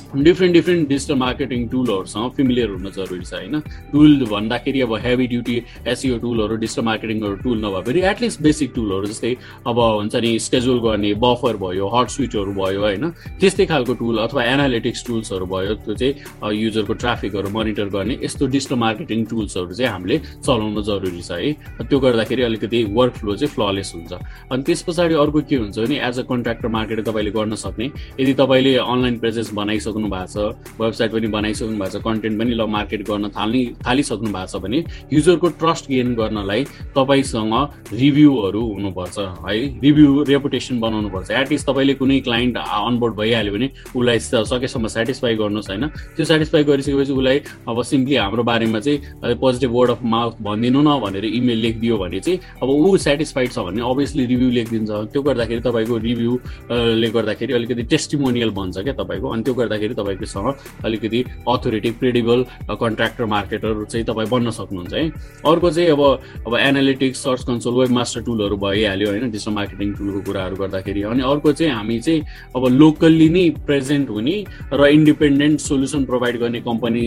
डिफ्रेन्ट डिफ्रेन्ट डिजिटल मार्केटिङ टुलहरूसँग फिमिलियर हुन जरुरी छ होइन टुल भन्दाखेरि अब हेभी ड्युटी एसिओ टुलहरू डिजिटल मार्केटिङहरू टुल नभए पनि एटलिस्ट बेसिक टुलहरू जस्तै अब हुन्छ नि स्केड्युल गर्ने बफर भयो हट स्विचहरू भयो होइन त्यस्तै खालको टुल अथवा एनालिटिक्स टुल्सहरू भयो त्यो चाहिँ युजरको ट्राफिकहरू मोनिटर गर्ने यस्तो डिजिटल मार्केटिङ टुल्सहरू चाहिँ हामीले चलाउनु जरुरी छ है त्यो गर्दाखेरि अलिकति वर्क फ्लो चाहिँ फ्ललेस हुन्छ अनि त्यस पछाडि अर्को के हुन्छ भने एज अ कन्ट्राक्टर मार्केट तपाईँले गर्न सक्ने यदि तपाईँले अनलाइन प्रेजेन्स बनाइसक्नु सक्नु भएको छ वेबसाइट पनि बनाइसक्नु भएको छ कन्टेन्ट पनि ल मार्केट गर्न थाल्ने थालिसक्नु भएको छ भने युजरको ट्रस्ट गेन गर्नलाई तपाईँसँग रिभ्यूहरू हुनुपर्छ है? रिभ्यू रेपुटेसन बनाउनुपर्छ। एटलिस्ट तपाईँले कुनै क्लाइन्ट अनबोर्ड भइहाल्यो भने उसलाई सकेसम्म सेटिस्फाई गर्नुहोस् होइन? त्यो सेटिस्फाई गरिसकेपछि उसलाई अब सिम्पली हाम्रो बारेमा चाहिँ पोजिटिभ वर्ड अफ माउथ भनिदिनु न भनेर इमेल लेखिदियो भने चाहिँ अब ऊ सेटिस्फाइड छ भने अभियसली रिभ्यू लेखिदिन्छ। त्यो गर्दाखेरि तपाईँको रिभ्यूले गर्दाखेरि अलिकति टेस्टिमोनियल बन्छ क्या तपाईँको। अनि त्यो गर्दाखेरि गर्दाखेरि तपाईँकोसँग अलिकति अथोरिटी क्रेडिबल कन्ट्राक्टर मार्केटर चाहिँ तपाईँ बन्न सक्नुहुन्छ है? अर्को चाहिँ अब अब analytics search console webmaster टुलहरू भइहाल्यो होइन? डिजिटल मार्केटिङ टुलको कुराहरू गर्दाखेरि। अनि अर्को चाहिँ हामी चाहिँ अब लोकल्ली नै प्रेजेन्ट हुने र इन्डिपेन्डेन्ट सोल्युसन प्रोभाइड गर्ने कम्पनी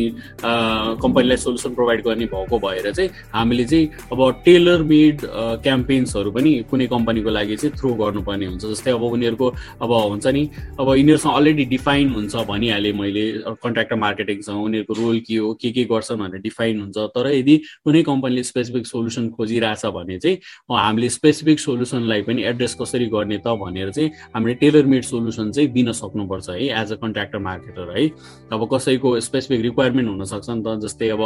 कम्पनीलाई सोल्युसन प्रोभाइड गर्ने भएको भएर चाहिँ हामीले चाहिँ अब टेलर मेड क्याम्पेन्सहरू पनि कुनै कम्पनीको लागि चाहिँ थ्रो गर्नुपर्ने हुन्छ। जस्तै अब उनीहरूको अब हुन्छ नि अब यिनीहरूसँग अलरेडी डिफाइन हुन्छ भनिहालेँ मैले कन्ट्राक्टर मार्केटिङसँग उनीहरूको रोल के हो के के गर्छन् भनेर डिफाइन हुन्छ। तर यदि कुनै कम्पनीले स्पेसिफिक सोल्युसन खोजिरहेछ भने चाहिँ हामीले स्पेसिफिक सोल्युसनलाई पनि एड्रेस कसरी गर्ने त भनेर चाहिँ हामीले टेलर मेड सोल्युसन चाहिँ दिन सक्नुपर्छ है एज अ कन्ट्राक्टर मार्केटर है। अब कसैको स्पेसिफिक रिक्वायरमेन्ट हुनसक्छ नि त जस्तै अब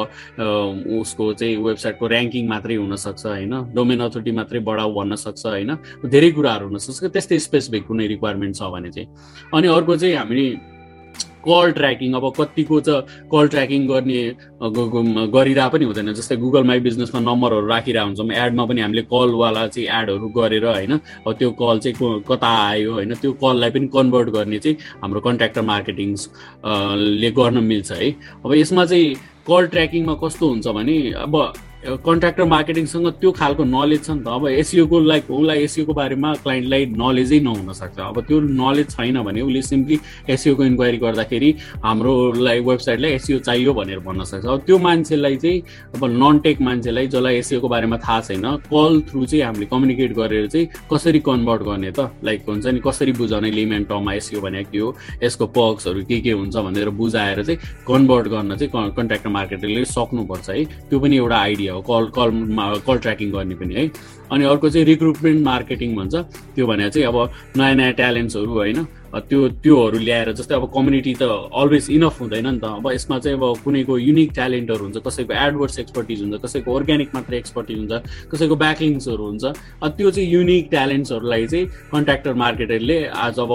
उसको चाहिँ वेबसाइटको ऱ्याङ्किङ मात्रै हुनसक्छ होइन? डोमेन अथोरिटी मात्रै बढाउ भन्न सक्छ होइन? धेरै कुराहरू हुनसक्छ त्यस्तै स्पेसिफिक कुनै रिक्वायरमेन्ट छ भने चाहिँ। अनि अर्को चाहिँ हामी कल ट्र्याकिङ अब कतिको चाहिँ कल ट्र्याकिङ गर्ने गरिरह पनि हुँदैन। जस्तै गुगल माई बिजनेसमा नम्बरहरू राखिरहेको हुन्छौँ। एडमा पनि हामीले कलवाला चाहिँ एडहरू गरेर होइन अब त्यो कल चाहिँ कता आयो होइन त्यो कललाई पनि कन्भर्ट गर्ने चाहिँ हाम्रो कन्ट्राक्टर मार्केटिङ्स ले गर्न मिल्छ है। अब यसमा चाहिँ कल ट्र्याकिङमा कस्तो हुन्छ भने अब कन्ट्राक्टर मार्केटिङसँग त्यो खालको नलेज छ नि त। अब एसियोको लाइक उसलाई एसियोको बारेमा क्लाइन्टलाई नलेजै नहुनसक्छ अब त्यो नलेज छैन भने उसले सिम्पली एसियोको इन्क्वायरी गर्दाखेरि हाम्रोलाई वेबसाइटलाई एसियो चाहियो भनेर भन्न सक्छ। अब त्यो मान्छेलाई चाहिँ अब नन टेक मान्छेलाई जसलाई एसियोको बारेमा थाहा छैन कल थ्रु चाहिँ हामीले कम्युनिकेट गरेर चाहिँ कसरी कन्भर्ट गर्ने त? लाइक हुन्छ नि कसरी बुझाउने लिमेन टर्ममा एसियो भनेको के हो? यसको पक्सहरू के के हुन्छ भनेर बुझाएर चाहिँ कन्भर्ट गर्न चाहिँ कन्ट्राक्टर मार्केटरले सक्नुपर्छ है। त्यो पनि एउटा आइडिया हो कल कल कल ट्र्याकिङ गर्ने पनि है। अनि अर्को चाहिँ रिक्रुटमेन्ट मार्केटिङ भन्छ। त्यो भने चाहिँ अब नयाँ नयाँ ट्यालेन्ट्सहरू होइन। त्यो त्योहरू ल्याएर जस्तै अब कम्युनिटी त अलवेज इनफ हुँदैन नि त। अब यसमा चाहिँ अब कुनैको युनिक ट्यालेन्टहरू हुन्छ कसैको एडवर्स एक्सपर्टिज हुन्छ कसैको अर्ग्यानिक मात्रै एक्सपर्टिज हुन्छ कसैको ब्याकलिङ्सहरू हुन्छ। त्यो चाहिँ युनिक ट्यालेन्ट्सहरूलाई चाहिँ कन्ट्राक्टर मार्केटरले आज अब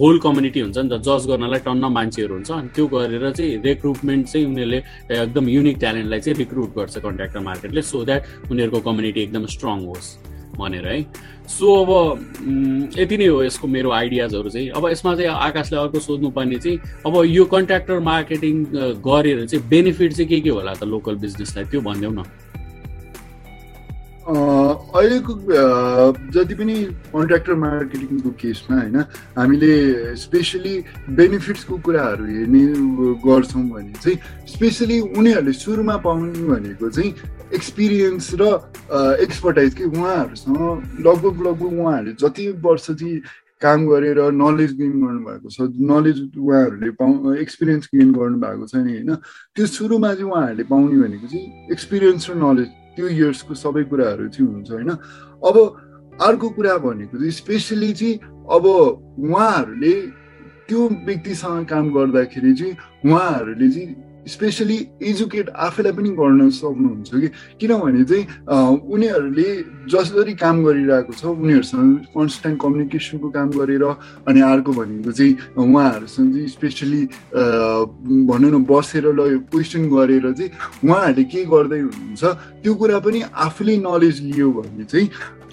होल कम्युनिटी हुन्छ नि त जज गर्नलाई टन्न मान्छेहरू हुन्छ। अनि त्यो गरेर चाहिँ रिक्रुटमेन्ट चाहिँ उनीहरूले एकदम युनिक ट्यालेन्टलाई चाहिँ रिक्रुट गर्छ कन्ट्राक्टर मार्केटले सो द्याट उनीहरूको कम्युनिटी एकदम स्ट्रङ होस्। भनेर है। सो अब यति नै हो यसको मेरो आइडियाजहरू चाहिँ। अब यसमा चाहिँ आकाशले अर्को सोध्नुपर्ने चाहिँ अब यो कन्ट्राक्टर मार्केटिङ गरेर चाहिँ बेनिफिट चाहिँ के के होला त लोकल बिजनेसलाई? त्यो भनिदेऊ न। अहिलेको जति पनि कन्ट्राक्टर मार्केटिङको केसमा होइन हामीले स्पेसली बेनिफिट्सको कुराहरू हेर्ने गर्छौँ भने चाहिँ स्पेसली उनीहरूले सुरुमा पाउने भनेको चाहिँ एक्सपिरियन्स र एक्सपर्टाइज कि उहाँहरूसँग लगभग लगभग उहाँहरूले जति वर्ष चाहिँ काम गरेर नलेज गेन गर्नुभएको छ नलेज उहाँहरूले पाउ एक्सपिरियन्स गेन गर्नुभएको छ नि होइन त्यो सुरुमा चाहिँ उहाँहरूले पाउने भनेको चाहिँ एक्सपिरियन्स र नलेज त्यो इयर्सको सबै कुराहरू चाहिँ हुन्छ होइन? अब अर्को कुरा भनेको चाहिँ स्पेसली चाहिँ अब उहाँहरूले त्यो व्यक्तिसँग काम गर्दाखेरि चाहिँ उहाँहरूले चाहिँ स्पेसली एजुकेट आफैलाई पनि गर्न सक्नुहुन्छ कि? किनभने चाहिँ उनीहरूले जसरी काम गरिरहेको छ उनीहरूसँग कन्सटेन्ट कम्युनिकेसनको काम गरेर अनि अर्को भनेको चाहिँ उहाँहरूसँग चाहिँ स्पेसली भनौँ न बसेर ल क्वेसन गरेर चाहिँ उहाँहरूले के गर्दै हुनुहुन्छ त्यो कुरा पनि आफूले नलेज लियो भने चाहिँ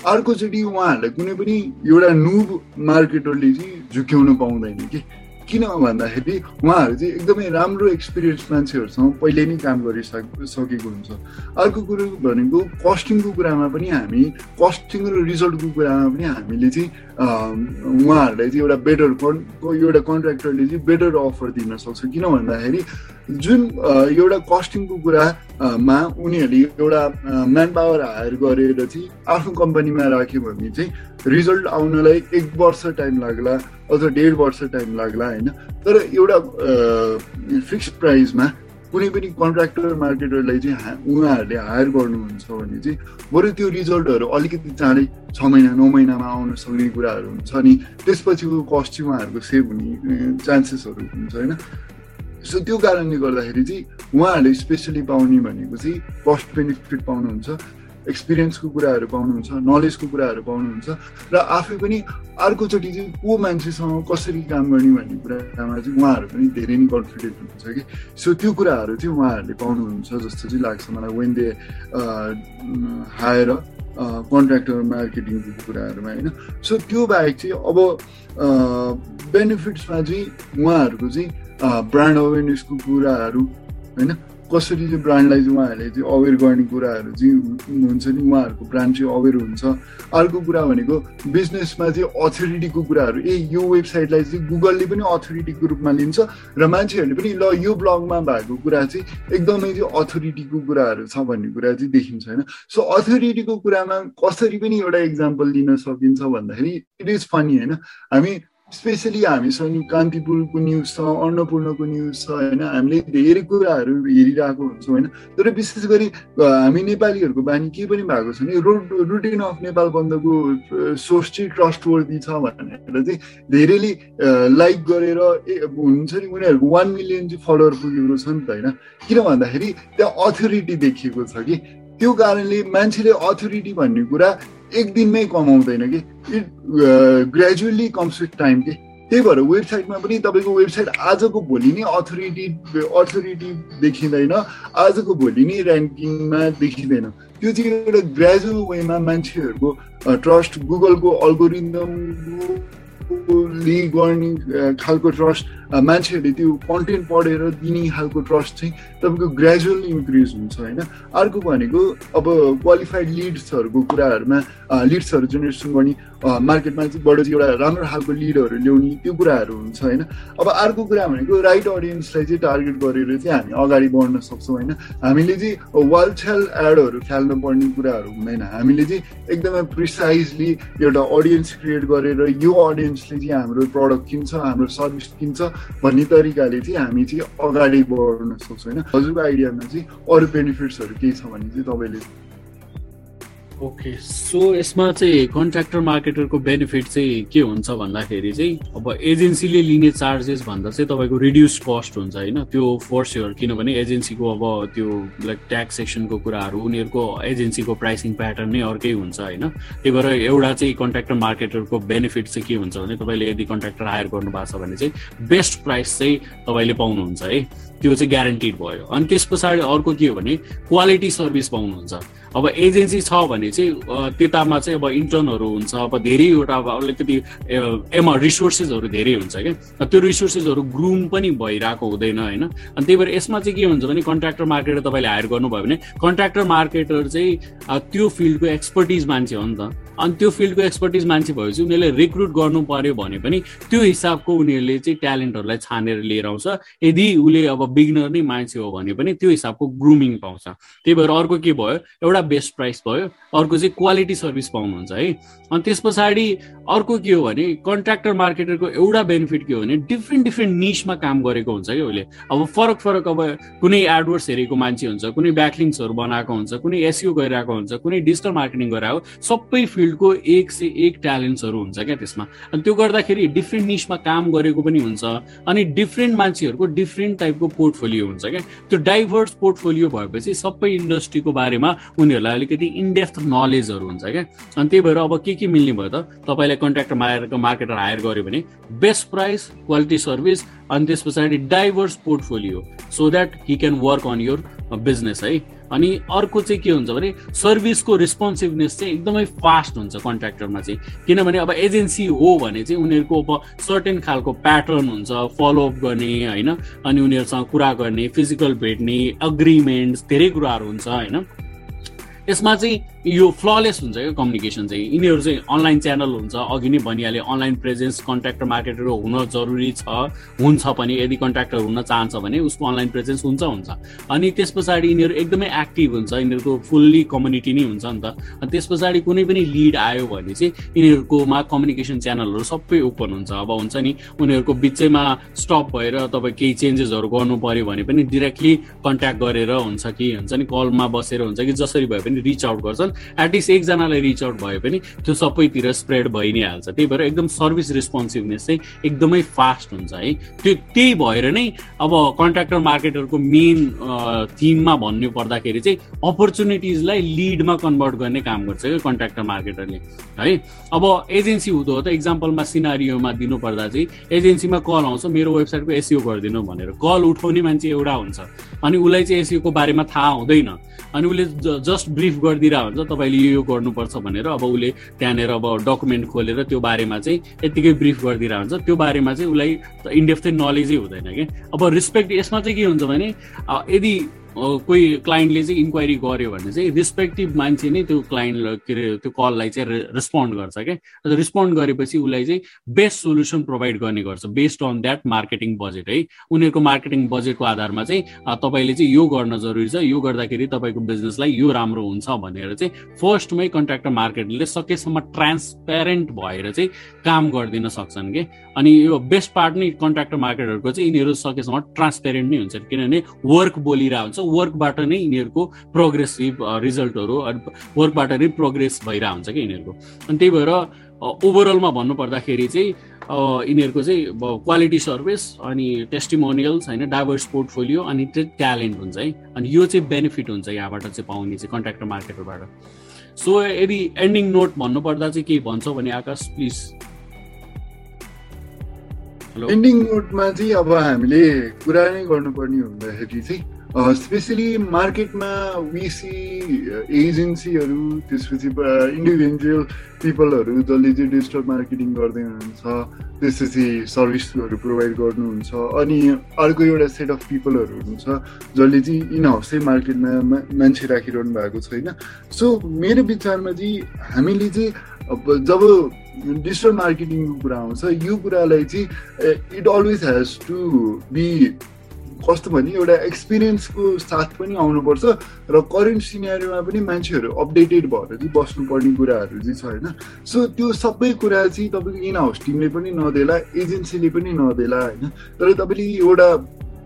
अर्कोचोटि उहाँहरूलाई कुनै पनि एउटा नुब मार्केटरले चाहिँ झुक्याउन पाउँदैन कि। किन भन्दाखेरि उहाँहरू चाहिँ एकदमै राम्रो एक्सपिरियन्स मान्छेहरूसँग पहिले नै काम गरिसकेको हुन्छ। अर्को कुरो भनेको कस्टिङको कुरामा पनि हामी कस्टिङ र रिजल्टको कुरामा पनि हामीले चाहिँ उहाँहरूलाई चाहिँ एउटा बेटर एउटा कन्ट्र्याक्टरले चाहिँ बेटर अफर दिन सक्छ। किन भन्दाखेरि जुन एउटा कस्टिङको कुरामा उनीहरूले एउटा म्यान पावर हायर गरेर चाहिँ आफ्नो कम्पनीमा राख्यो भने चाहिँ रिजल्ट आउनलाई एक वर्ष टाइम लाग्ला अझ डेढ वर्ष टाइम लाग्ला होइन? तर एउटा फिक्स प्राइसमा कुनै पनि कन्ट्राक्टर मार्केटरलाई चाहिँ उहाँहरूले हायर गर्नुहुन्छ भने चाहिँ बरु त्यो रिजल्टहरू अलिकति चाँडै छ महिना नौ महिनामा आउन सक्ने कुराहरू हुन्छ अनि त्यसपछिको कस्ट चाहिँ उहाँहरूको सेभ हुने चान्सेसहरू हुन्छ होइन? सो त्यो कारणले गर्दाखेरि चाहिँ उहाँहरूले स्पेसली पाउने भनेको चाहिँ कस्ट बेनिफिट पाउनुहुन्छ एक्सपिरियन्सको कुराहरू पाउनुहुन्छ नलेजको कुराहरू पाउनुहुन्छ र आफै पनि अर्कोचोटि चाहिँ को मान्छेसँग कसरी काम गर्ने भन्ने कुरामा चाहिँ उहाँहरू पनि धेरै नै कन्फिडेन्ट हुनुहुन्छ कि। सो त्यो कुराहरू चाहिँ उहाँहरूले पाउनुहुन्छ जस्तो चाहिँ लाग्छ मलाई वेन दे हायर कन्ट्राक्टर मार्केटिङको कुराहरूमा होइन। सो त्यो बाहेक चाहिँ अब बेनिफिट्समा चाहिँ उहाँहरूको चाहिँ ब्रान्ड अवेरनेसको कुराहरू होइन? कसरी चाहिँ ब्रान्डलाई चाहिँ उहाँहरूले चाहिँ अवेर गर्ने कुराहरू चाहिँ हुन्छ नि? उहाँहरूको ब्रान्ड चाहिँ अवेर हुन्छ। अर्को कुरा भनेको बिजनेसमा चाहिँ अथोरिटीको कुराहरू। ए यो वेबसाइटलाई चाहिँ गुगलले पनि अथोरिटीको रूपमा लिन्छ र मान्छेहरूले पनि ल यो ब्लगमा भएको कुरा चाहिँ एकदमै चाहिँ अथोरिटीको कुराहरू छ भन्ने कुरा चाहिँ देखिन्छ होइन? सो अथोरिटीको कुरामा कसरी पनि एउटा इक्जाम्पल लिन सकिन्छ भन्दाखेरि इट इज फनी होइन? हामी स्पेसली हामीसँग कान्तिपुरको न्युज छ अन्नपूर्णको न्युज छ होइन? हामीले धेरै कुराहरू हेरिरहेको हुन्छौँ होइन? तर विशेष गरी हामी नेपालीहरूको बानी के पनि भएको छ भने रु रुटिन अफ नेपाल बन्दको सोर्स चाहिँ ट्रस्टवर्दी छ भनेर चाहिँ धेरैले लाइक गरेर ए हुन्छ नि उनीहरूको वान मिलियन चाहिँ फलोवर पुगेको छ नि त होइन? किन भन्दाखेरि त्यहाँ अथोरिटी देखिएको छ कि त्यो कारणले मान्छेले अथोरिटी भन्ने कुरा एक दिनमै कमाउँदैन कि। It gradually comes with time के। त्यही भएर वेबसाइटमा पनि तपाईँको वेबसाइट आजको भोलि नै अथोरिटी अथोरिटी देखिँदैन आजको भोलि नै ऱ्याङ्किङमा देखिँदैन। त्यो चाहिँ एउटा ग्रेजुअल वेमा मान्छेहरूको ट्रस्ट गुगलको अल्गोरिदम गर्ने खालको ट्रस्ट मान्छेहरूले त्यो कन्टेन्ट पढेर दिने खालको ट्रस्ट चाहिँ तपाईँको ग्रेजुअल इन्क्रिज हुन्छ होइन? अर्को भनेको अब क्वालिफाइड लिड्सहरूको कुराहरूमा लिड्सहरू जेनेरेसन गर्ने मार्केटमा चाहिँ बाट चाहिँ एउटा राम्रो खालको लिडहरू ल्याउने त्यो कुराहरू हुन्छ होइन? अब अर्को कुरा भनेको राइट अडियन्सलाई चाहिँ टार्गेट गरेर चाहिँ हामी अगाडि बढ्न सक्छौँ होइन? हामीले चाहिँ वाल छ्याल एडहरू फ्याल्न पर्ने कुराहरू हुँदैन। हामीले चाहिँ एकदमै प्रिसाइजली एउटा अडियन्स क्रिएट गरेर यो अडियन्सले चाहिँ हाम्रो प्रडक्ट किन्छ हाम्रो सर्भिस किन्छ भन्ने तरिकाले चाहिँ हामी चाहिँ अगाडि बढ्न सक्छौँ होइन? हजुरको आइडियामा चाहिँ अरू बेनिफिट्सहरू केही छ भने चाहिँ तपाईँले ओके सो यसमा चाहिँ कन्ट्राक्टर मार्केटरको बेनिफिट चाहिँ के हुन्छ भन्दाखेरि चाहिँ अब एजेन्सीले लिने चार्जेस भन्दा चाहिँ तपाईँको रिड्युस कस्ट हुन्छ होइन? त्यो फोर किनभने एजेन्सीको अब त्यो लाइक ट्याक्सेसनको कुराहरू उनीहरूको एजेन्सीको प्राइसिङ प्याटर्न नै अर्कै हुन्छ होइन? त्यही भएर एउटा चाहिँ कन्ट्राक्टर मार्केटरको बेनिफिट चाहिँ के हुन्छ भने तपाईँले यदि कन्ट्राक्टर हायर गर्नु भएको छ भने चाहिँ बेस्ट प्राइस चाहिँ तपाईँले पाउनुहुन्छ है? त्यो चाहिँ ग्यारेन्टिड भयो। अनि त्यस पछाडि अर्को के हो भने क्वालिटी सर्भिस पाउनुहुन्छ। अब एजेन्सी छ भने चाहिँ त्यतामा चाहिँ अब इन्टर्नहरू हुन्छ अब धेरैवटा अब अलिकति एमा रिसोर्सेसहरू धेरै हुन्छ क्या। त्यो रिसोर्सेसहरू ग्रुम पनि भइरहेको हुँदैन होइन। अनि त्यही भएर यसमा चाहिँ के हुन्छ भने कन्ट्राक्टर मार्केटर तपाईँले हायर गर्नुभयो भने कन्ट्राक्टर मार्केटर चाहिँ त्यो फिल्डको एक्सपर्टिज मान्छे हो नि त। अनि त्यो फिल्डको एक्सपर्टिज मान्छे भएपछि उनीहरूले रिक्रुट गर्नु पर्यो भने पनि त्यो हिसाबको उनीहरूले चाहिँ ट्यालेन्टहरूलाई छानेर लिएर आउँछ। यदि उसले अब बिगनर नै मान्छे हो भने पनि त्यो हिसाबको ग्रुमिङ पाउँछ। त्यही भएर अर्को के भयो? एउटा बेस्ट प्राइस भयो। अर्को चाहिँ क्वालिटी सर्भिस पाउनुहुन्छ है। अनि त्यस पछाडि अर्को के हो भने कन्ट्राक्टर मार्केटरको एउटा बेनिफिट के हो भने डिफ्रेन्ट डिफ्रेन्ट निसमा काम गरेको हुन्छ कि उसले। अब फरक फरक अब कुनै एडवर्ड्स हेरेको मान्छे हुन्छ कुनै ब्याकलिङ्सहरू बनाएको हुन्छ कुनै एसियो गरिरहेको हुन्छ कुनै डिजिटल मार्केटिङ गरिरहेको सबै फिल्डको एक से एक ट्यालेन्ट्सहरू हुन्छ क्या त्यसमा। अनि त्यो गर्दाखेरि डिफ्रेन्ट निसमा काम गरेको पनि हुन्छ अनि डिफ्रेन्ट मान्छेहरूको डिफ्रेन्ट टाइपको पोर्टफोलियो हुन्छ क्या। त्यो डाइभर्स पोर्टफोलियो भएपछि सबै इन्डस्ट्रीको बारेमा उनीहरूलाई अलिकति इनडेप्थ नलेजहरू हुन्छ क्या। अनि त्यही भएर अब के के मिल्ने भयो त? तपाईँलाई कन्ट्राक्टर मारेर मार्केटर हायर गर्यो भने बेस्ट प्राइस क्वालिटी सर्भिस अनि त्यस पछाडि diverse portfolio so that he can work on your business है। अनि अर्को चाहिँ के हुन्छ भने सर्भिसको रेस्पोन्सिभनेस चाहिँ एकदमै फास्ट हुन्छ कन्ट्राक्टरमा चाहिँ। किनभने अब एजेन्सी हो भने चाहिँ उनीहरूको अब सर्टेन खालको प्याटर्न हुन्छ फलोअप गर्ने होइन। अनि उनीहरूसँग कुरा गर्ने फिजिकल भेट्ने अग्रिमेन्ट्स धेरै कुराहरू हुन्छ होइन। यसमा चाहिँ यो फ्ललेस हुन्छ क्या कम्युनिकेसन चाहिँ। यिनीहरू चाहिँ अनलाइन च्यानल हुन्छ अघि नै भनिहालेँ अनलाइन प्रेजेन्स कन्ट्राक्टर मार्केटर हुन जरुरी छ हुन्छ पनि। यदि कन्ट्राक्टर हुन चाहन्छ भने उसको अनलाइन प्रेजेन्स हुन्छ हुन्छ। अनि त्यस पछाडि यिनीहरू एकदमै एक्टिभ हुन्छ यिनीहरूको फुल्ली कम्युनिटी नै हुन्छ नि त। अनि त्यस पछाडि कुनै पनि लिड आयो भने चाहिँ यिनीहरूकोमा कम्युनिकेसन च्यानलहरू सबै ओपन हुन्छ। अब हुन्छ नि उनीहरूको बिचैमा स्टप भएर तपाईँ केही चेन्जेसहरू गर्नु पऱ्यो भने पनि डिरेक्टली कन्ट्याक्ट गरेर हुन्छ कि हुन्छ नि कलमा बसेर हुन्छ कि जसरी भए पनि रिच आउट गर्छन्. एटलिस्ट एकजनालाई रिच आउट भए पनि त्यो सबैतिर स्प्रेड भइ नै हाल्छ त्यही भएर एकदम सर्भिस रेस्पोन्सिभनेस चाहिँ एकदमै फास्ट हुन्छ है। त्यो त्यही भएर नै अब कन्ट्राक्टर मार्केटरको मेन थिममा भन्नु पर्दाखेरि चाहिँ अपर्च्युनिटिजलाई लिडमा कन्भर्ट गर्ने काम गर्छ क्या कन्ट्राक्टर मार्केटरले है। अब एजेन्सी हुँदो हो त इक्जाम्पलमा सिनारीमा दिनुपर्दा चाहिँ एजेन्सीमा कल आउँछ मेरो वेबसाइटको एसियो गरिदिनु भनेर। कल उठाउने मान्छे एउटा हुन्छ। अनि उसलाई चाहिँ एसियोको बारेमा थाहा हुँदैन। अनि उसले जस्ट ब्रिफ गरिदिरहेको हुन्छ तपाईँले यो यो गर्नुपर्छ भनेर अब उसले त्यहाँनिर अब डकुमेन्ट खोलेर त्यो बारेमा चाहिँ यत्तिकै ब्रिफ गरिदिरहेको हुन्छ। त्यो बारेमा चाहिँ उसलाई इन्डेप्थ नलेजै हुँदैन कि। अब रिस्पेक्ट यसमा चाहिँ के हुन्छ भने यदि कोही क्लाइन्टले चाहिँ इन्क्वायरी गर्यो भने चाहिँ रिस्पेक्टिभ मान्छे नै त्यो क्लाइन्ट के अरे त्यो कललाई चाहिँ रेस्पोन्ड गर्छ क्या रिस्पोन्ड गरेपछि उसलाई चाहिँ बेस्ट सोल्युसन प्रोभाइड गर्ने गर्छ based on that marketing budget है? उनीहरूको मार्केटिङ बजेटको आधारमा चाहिँ तपाईँले चाहिँ यो गर्न जरुरी छ यो गर्दाखेरि तपाईँको बिजनेसलाई यो राम्रो हुन्छ भनेर चाहिँ फर्स्टमै कन्ट्राक्टर मार्केटले सकेसम्म ट्रान्सप्यारेन्ट भएर चाहिँ काम गरिदिन सक्छन् कि? अनि यो बेस्ट पार्ट नै कन्ट्राक्टर मार्केटहरूको चाहिँ यिनीहरू सकेसम्म ट्रान्सप्यारेन्ट नै हुन्छ किनभने वर्क बोलिरहेको हुन्छ वर्कबाट नै यिनीहरूको प्रोग्रेसिभ रिजल्टहरू वर्कबाट नै प्रोग्रेस भइरहेको हुन्छ कि यिनीहरूको। अनि त्यही भएर ओभरअलमा भन्नुपर्दाखेरि चाहिँ यिनीहरूको चाहिँ क्वालिटी सर्भिस अनि टेस्टिमोनियल्स होइन डाइभर्स पोर्टफोलियो अनि ट्यालेन्ट हुन्छ है। अनि यो चाहिँ बेनिफिट हुन्छ यहाँबाट चाहिँ पाउने चाहिँ कन्ट्राक्टर मार्केटबाट सो यदि एन्डिङ नोट भन्नुपर्दा चाहिँ के भन्छ भने आकाश प्लिज एन्डिङ नोटमा चाहिँ अब हामीले कुरा नै गर्नुपर्ने हुँदाखेरि चाहिँ स्पेसली मार्केटमा विसी एजेन्सीहरू त्यसपछि इन्डिभिजुअल पिपलहरू जसले चाहिँ डिजिटल मार्केटिङ गर्दै हुनुहुन्छ त्यसपछि सर्भिसहरू प्रोभाइड गर्नुहुन्छ अनि अर्को एउटा सेट अफ पिपलहरू हुनुहुन्छ जसले चाहिँ इन हाउसै मार्केटमा मान्छे राखिरहनु भएको छैन। सो मेरो विचारमा चाहिँ हामीले चाहिँ अब जब डिजिटल मार्केटिङको कुरा आउँछ यो कुरालाई चाहिँ it always has to be कस्तो भने एउटा एक्सपिरियन्सको साथ पनि आउनुपर्छ र करेन्ट सिनेरीमा पनि मान्छेहरू अपडेटेड भएर चाहिँ बस्नुपर्ने कुराहरू चाहिँ छ होइन? सो त्यो सबै कुरा चाहिँ तपाईँको इन हाउस टिमले पनि नदेला एजेन्सीले पनि नदेला होइन? तर तपाईँले एउटा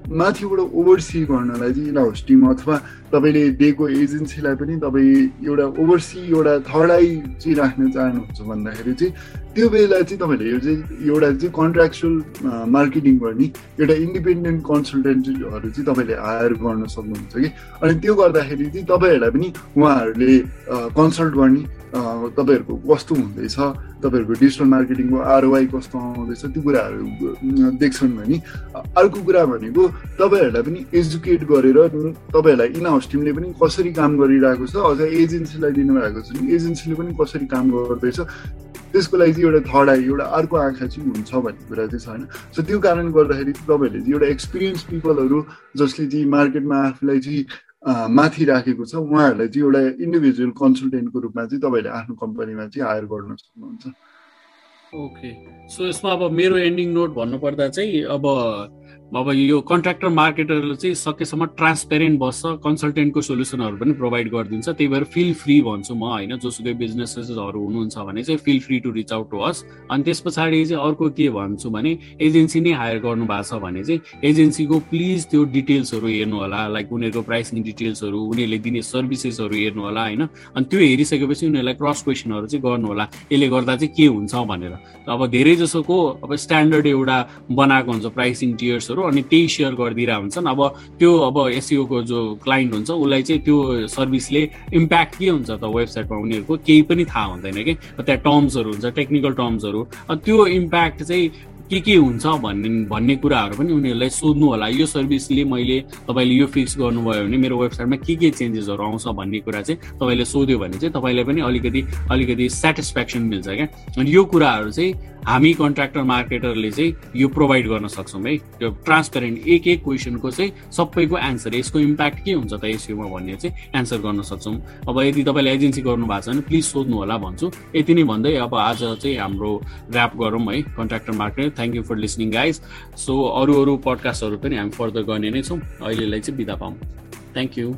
माथिबाट ओभरसी गर्नलाई चाहिँ इन हाउस टिम अथवा तपाईँले दिएको एजेन्सीलाई पनि तपाईँ एउटा ओभरसी एउटा थर्ड आई चाहिँ राख्न चाहनुहुन्छ भन्दाखेरि चाहिँ त्यो बेला चाहिँ तपाईँहरूले यो चाहिँ एउटा चाहिँ कन्ट्राक्चुअल मार्केटिङ गर्ने एउटा इन्डिपेन्डेन्ट कन्सल्टेन्टहरू चाहिँ तपाईँले हायर गर्न सक्नुहुन्छ कि? अनि त्यो गर्दाखेरि चाहिँ तपाईँहरूलाई पनि उहाँहरूले कन्सल्ट गर्ने तपाईँहरूको कस्तो हुँदैछ? तपाईँहरूको डिजिटल मार्केटिङको आरओआई कस्तो आउँदैछ? त्यो कुराहरू देख्छन् भने अर्को कुरा भनेको तपाईँहरूलाई पनि एजुकेट गरेर तपाईँहरूलाई इन हाउस टिमले पनि कसरी काम गरिरहेको छ अझ एजेन्सीलाई दिनुभएको छ एजेन्सीले पनि कसरी काम गर्दैछ त्यसको लागि चाहिँ एउटा थर्ड आई एउटा अर्को आँखा चाहिँ हुन्छ भन्ने कुरा चाहिँ छ होइन? सो त्यो कारण गर्दाखेरि तपाईँहरूले चाहिँ एउटा एक्सपिरियन्स पिपलहरू जसले चाहिँ मार्केटमा आफूलाई चाहिँ माथि राखेको छ। उहाँहरूलाई चाहिँ एउटा इन्डिभिजुअल कन्सल्टेन्टको रूपमा चाहिँ तपाईँले आफ्नो कम्पनीमा चाहिँ हायर गर्न सक्नुहुन्छ। ओके सो यसमा अब मेरो एन्डिङ नोट भन्नुपर्दा चाहिँ अब अब यो कन्ट्राक्टर मार्केटरले चाहिँ सकेसम्म ट्रान्सपेरेन्ट बस्छ कन्सल्टेन्टको सोल्युसनहरू पनि प्रोभाइड गरिदिन्छ। त्यही भएर फिल फ्री भन्छु म होइन? जोसुकै बिजनेसेसहरू हुनुहुन्छ भने चाहिँ feel free to reach out to us अनि त्यस पछाडि चाहिँ अर्को के भन्छु भने एजेन्सी नै हायर गर्नु भएको छ भने चाहिँ एजेन्सीको प्लिज त्यो डिटेल्सहरू हेर्नु होला लाइक उनीहरूको प्राइसिङ डिटेल्सहरू उनीहरूले दिने सर्भिसेसहरू हेर्नु होला होइन? अनि त्यो हेरिसकेपछि उनीहरूलाई क्रस क्वेसनहरू चाहिँ गर्नु होला यसले गर्दा चाहिँ के हुन्छ भनेर। अब धेरै जसोको अब स्ट्यान्डर्ड एउटा बनाएको हुन्छ प्राइसिङ टियर्सहरू अनि त्यही सेयर गरिदिरहेको हुन्छन्। अब त्यो अब एसिओको जो क्लाइन्ट हुन्छ उसलाई चाहिँ त्यो सर्भिसले इम्प्याक्ट के हुन्छ त वेबसाइटमा उनीहरूको केही पनि थाहा हुँदैन कि। त्यहाँ टर्म्सहरू हुन्छ टेक्निकल टर्म्सहरू त्यो इम्प्याक्ट चाहिँ के के हुन्छ भन्ने भन्ने कुराहरू पनि उनीहरूलाई सोध्नु होला। यो सर्भिसले मैले तपाईँले यो फिक्स गर्नुभयो भने मेरो वेबसाइटमा के के चेन्जेसहरू आउँछ भन्ने कुरा चाहिँ तपाईँले सोध्यो भने चाहिँ तपाईँलाई पनि अलिकति अलिकति सेटिस्फ्याक्सन मिल्छ क्या। अनि यो कुराहरू चाहिँ हामी कन्ट्राक्टर मार्केटरले चाहिँ यो प्रोभाइड गर्न सक्छौँ है। त्यो ट्रान्सपेरेन्ट एक एक क्वेसनको चाहिँ सबैको एन्सर यसको इम्प्याक्ट के हुन्छ त एसियोमा भन्ने चाहिँ एन्सर गर्न सक्छौँ। अब यदि तपाईँले एजेन्सी गर्नु भएको छ भने प्लिज सोध्नु होला भन्छु। यति नै भन्दै अब आज चाहिँ हाम्रो ऱ्याप गरौँ है contractor market thank you for listening guys so अरू अरू पडकास्टहरू पनि हामी फर्दर गर्ने नै छौँ। अहिलेलाई चाहिँ बिदा पाऊँ। Thank you